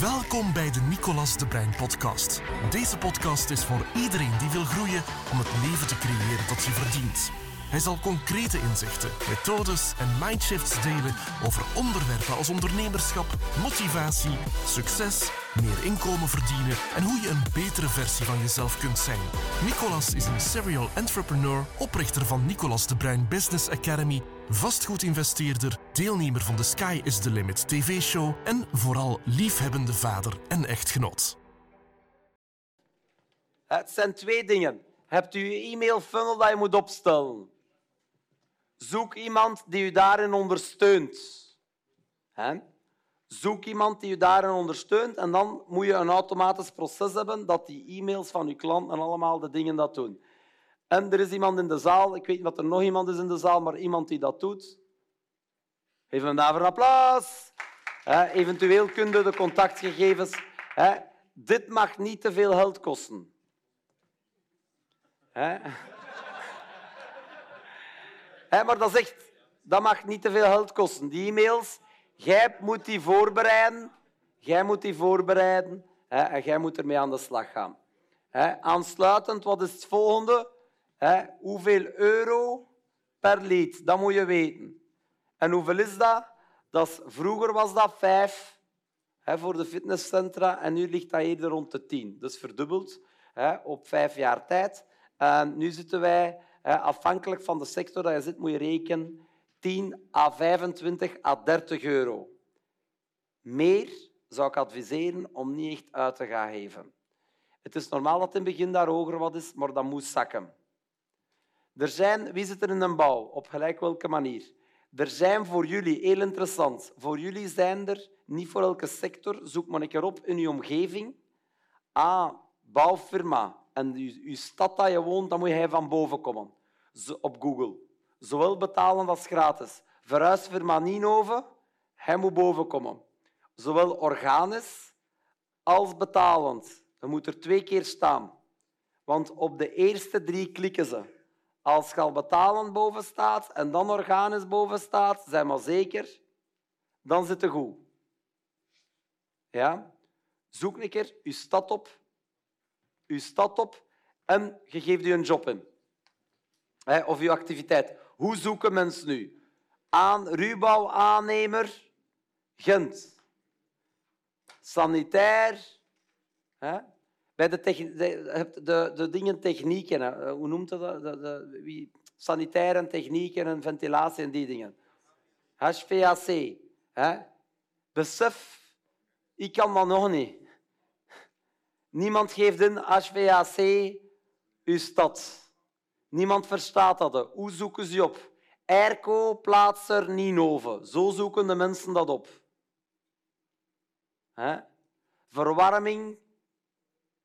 Welkom bij de Nicolas de Brein podcast. Deze podcast is voor iedereen die wil groeien om het leven te creëren dat je verdient. Hij zal concrete inzichten, methodes en mindshifts delen over onderwerpen als ondernemerschap, motivatie, succes, meer inkomen verdienen en hoe je een betere versie van jezelf kunt zijn. Nicolas is een serial entrepreneur, oprichter van Nicolas de Bruin Business Academy, vastgoedinvesteerder, deelnemer van de Sky is the Limit TV-show en vooral liefhebbende vader en echtgenoot. Het zijn twee dingen. Hebt u je e-mail funnel dat je moet opstellen? Zoek iemand die u daarin ondersteunt. Zoek iemand die u daarin ondersteunt en dan moet je een automatisch proces hebben dat die e-mails van uw klant en allemaal de dingen dat doen. En er is iemand in de zaal, ik weet niet of er nog iemand is in de zaal, maar iemand die dat doet. Geef hem daarvoor een applaus. Hè? Eventueel kunnen de contactgegevens. Dit mag niet te veel geld kosten. Maar dat, echt, dat mag niet te veel geld kosten. Die e-mails, jij moet die voorbereiden. Jij moet die voorbereiden hè, en jij moet ermee aan de slag gaan. Hè, aansluitend, wat is het volgende? Hè, hoeveel euro per lead? Dat moet je weten. En hoeveel is dat? dat is, vroeger was dat vijf voor de fitnesscentra en nu ligt dat eerder rond de tien. Dus verdubbeld op vijf jaar tijd. En nu zitten wij afhankelijk van de sector dat je zit, moet je rekenen 10 à 25 à 30 euro. Meer zou ik adviseren om niet echt uit te gaan geven. Het is normaal dat in het begin daar hoger wat is, maar dat moet zakken. Er zijn, wie zit er in een bouw? Op gelijk welke manier? Er zijn voor jullie, heel interessant, voor jullie zijn er, niet voor elke sector, zoek maar een keer op in je omgeving. Ah, bouwfirma. En je, je stad dat je woont, dan moet je van boven komen op Google. Zowel betalen als gratis. Verhuisfirma Nienhoven, hij moet boven komen. Zowel organisch als betalend. Je moet er twee keer staan. Want op de eerste drie klikken ze. Als je al betalend boven staat en dan organisch boven staat, zijn maar zeker, dan zit het goed. Ja? Zoek een keer je stad op, je stad op en je geeft je een job in of uw activiteit. Hoe zoeken mensen nu? Aan ruwbouwaannemer Gent. Sanitair. Hè? Bij de, de, de, de dingen technieken. Hè? Hoe noemt dat? De, wie? Sanitaire technieken en ventilatie en die dingen. HVAC. Hè? Besef, ik kan dat nog niet. Niemand geeft in HVAC uw stad. Niemand verstaat dat. Hoe zoeken ze op? Airco, plaatser, Ninove. Zo zoeken de mensen dat op. Verwarming,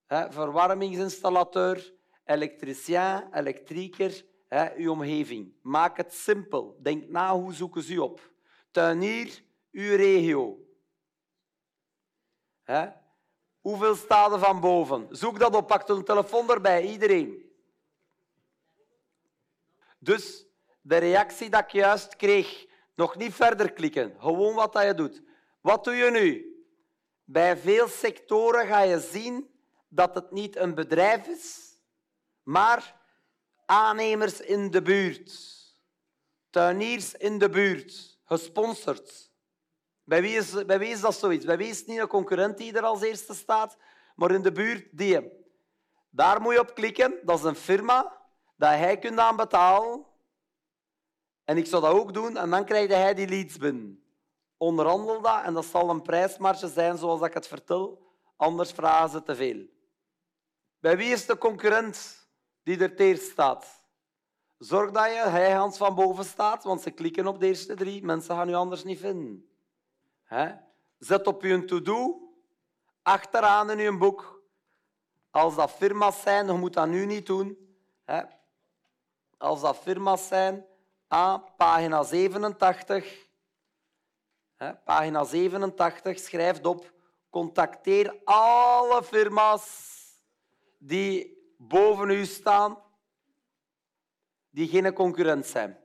verwarmingsinstallateur, elektricien, elektrieker, uw omgeving. Maak het simpel. Denk na, hoe zoeken ze op? Tuinier, uw regio. Hoeveel staat van boven? Zoek dat op, pak een telefoon erbij, iedereen. Dus de reactie dat ik juist kreeg, nog niet verder klikken, gewoon wat dat je doet. Wat doe je nu? Bij veel sectoren ga je zien dat het niet een bedrijf is, maar aannemers in de buurt, tuiniers in de buurt, gesponsord. Bij wie, is, bij wie is dat zoiets? Bij wie is het niet een concurrent die er als eerste staat, maar in de buurt die. Daar moet je op klikken. Dat is een firma dat hij kunt aan betalen. En ik zou dat ook doen en dan krijgt hij die leads binnen. Onderhandel dat en dat zal een prijsmarge zijn zoals ik het vertel. Anders vragen ze te veel. Bij wie is de concurrent die er eerst staat? Zorg dat je hij Hans van boven staat, want ze klikken op de eerste drie. Mensen gaan u anders niet vinden. Zet op je to-do, achteraan in je boek. Als dat firma's zijn, je moet dat nu niet doen als dat firma's zijn, A, pagina 87. Hè, pagina 87 schrijft op, contacteer alle firma's die boven u staan, die geen concurrent zijn.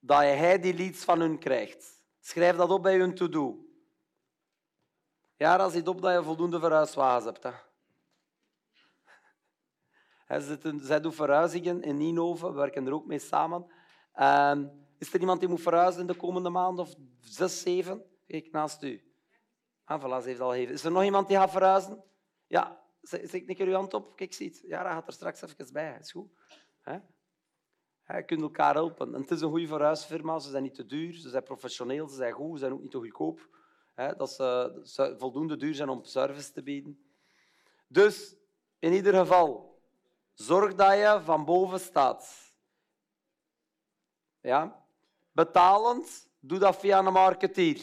Dat hij die leads van hun krijgt. Schrijf dat op bij hun to-do. Ja, dat ziet op dat je voldoende verhuiswagens hebt. Hè. Zij doen verhuizingen in Nienhoven, we werken er ook mee samen. Ehm, is er iemand die moet verhuizen in de komende maand of zes, zeven? Kijk naast u. Ah, heeft al even. Is er nog iemand die gaat verhuizen? Ja, zeg ik een uw hand op. Kijk, ziet. Ja, dat gaat er straks even bij. Is goed. He? Je kunt elkaar helpen. En het is een goede verhuisfirma. Ze zijn niet te duur, ze zijn professioneel, ze zijn goed, ze zijn ook niet te goedkoop. Dat ze voldoende duur zijn om service te bieden. Dus, in ieder geval, zorg dat je van boven staat. Ja? Betalend, doe dat via een marketeer.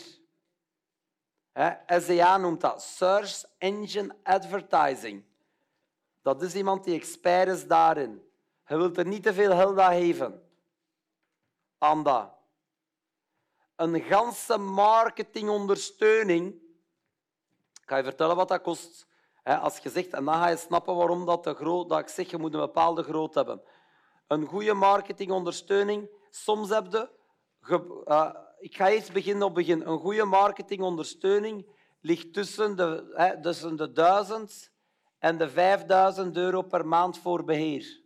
SEA noemt dat Search Engine Advertising. Dat is iemand die expert is daarin. Je wilt er niet te veel geld aan geven. Aan dat. Een ganse marketingondersteuning. Ik ga je vertellen wat dat kost. Als je zegt, en dan ga je snappen waarom dat, de groot, dat ik zeg, je moet een bepaalde grootte hebben. Een goede marketingondersteuning. Soms heb je uh, ik ga eens beginnen op begin. Een goede marketingondersteuning ligt tussen de, tussen de 1000 en de 5000 euro per maand voor beheer.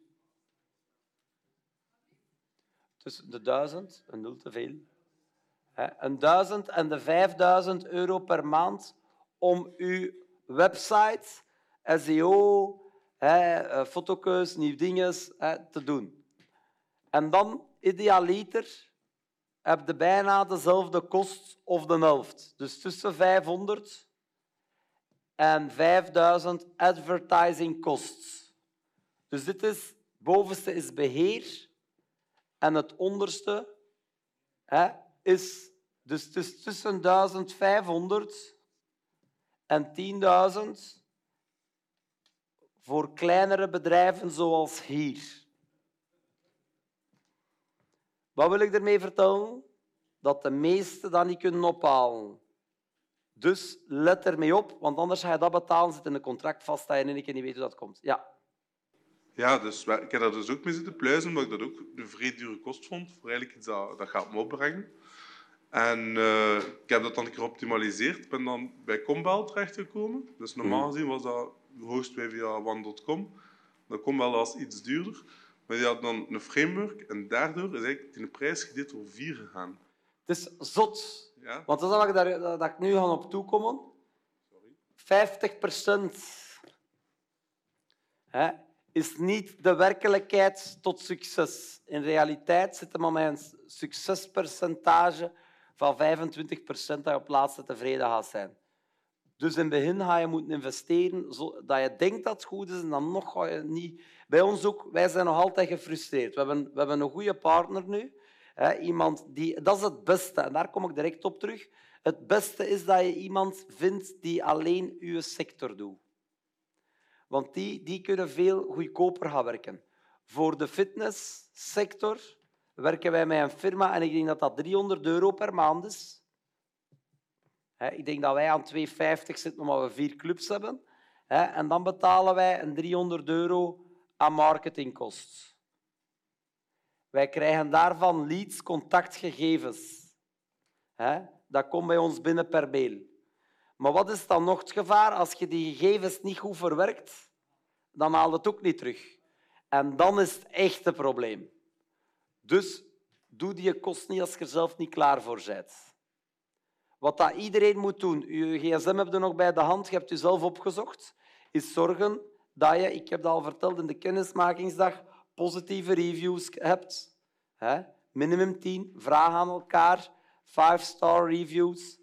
Tussen de 1000, een nul te veel. Een 1000 en de 5000 euro per maand om uw website, SEO, eh, fotokeus, nieuw dinges te doen. En dan idealiter heb je bijna dezelfde kost of de helft. Dus tussen 500 en 5000 advertising costs. Dus dit is, bovenste is beheer en het onderste hè, is, dus het is tussen 1500 en 10.000 voor kleinere bedrijven zoals hier. Wat wil ik ermee vertellen? Dat de meesten dat niet kunnen ophalen. Dus let ermee op, want anders ga je dat betalen, zit in een contract vast dat je in één keer niet weet hoe dat komt. Ja. Ja, dus ik heb daar dus ook mee zitten pluizen, omdat ik dat ook een vrij dure kost vond. Voor eigenlijk dat, dat gaat me opbrengen. En uh, ik heb dat dan een keer geoptimaliseerd. Ik ben dan bij Combel terechtgekomen. Dus normaal mhm. gezien was dat host via one.com. Dat Combel was iets duurder. Maar die had dan een framework en daardoor is eigenlijk de prijs gedeeld door vier gegaan. Het is zot. Ja? Want dat is wat ik, dat ik nu ga op toekomen. Sorry. 50 procent is niet de werkelijkheid tot succes. In realiteit zit er maar een succespercentage van 25 procent dat je op laatste tevreden gaat zijn. Dus in het begin ga je moeten investeren zodat je denkt dat het goed is en dan nog ga je niet. Bij ons ook, wij zijn nog altijd gefrustreerd. We hebben, we hebben een goede partner nu. Hè, iemand die, dat is het beste en daar kom ik direct op terug. Het beste is dat je iemand vindt die alleen je sector doet. Want die, die kunnen veel goedkoper gaan werken. Voor de fitnesssector werken wij met een firma en ik denk dat dat 300 euro per maand is. Ik denk dat wij aan 2,50 zitten omdat we vier clubs hebben. En dan betalen wij een 300 euro aan marketingkost. Wij krijgen daarvan leads, contactgegevens. Dat komt bij ons binnen per mail. Maar wat is dan nog het gevaar? Als je die gegevens niet goed verwerkt, dan haal het ook niet terug. En dan is het echt een probleem. Dus doe die kost niet als je er zelf niet klaar voor bent. Wat dat iedereen moet doen, je gsm hebt er nog bij de hand, je hebt jezelf opgezocht, is zorgen dat je, ik heb dat al verteld in de kennismakingsdag, positieve reviews hebt. Minimum 10. Vraag aan elkaar. 5-star reviews.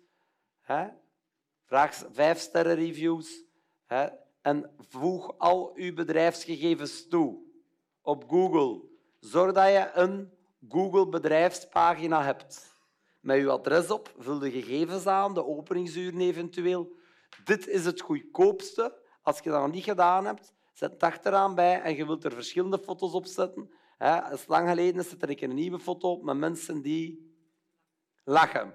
Vraag 5-sterren reviews. En voeg al uw bedrijfsgegevens toe op Google. Zorg dat je een Google bedrijfspagina hebt met je adres op, vul de gegevens aan, de openingsuren eventueel. Dit is het goedkoopste. Als je dat nog niet gedaan hebt, zet het achteraan bij en je wilt er verschillende foto's op zetten. Het is lang geleden, zet er een nieuwe foto op met mensen die lachen.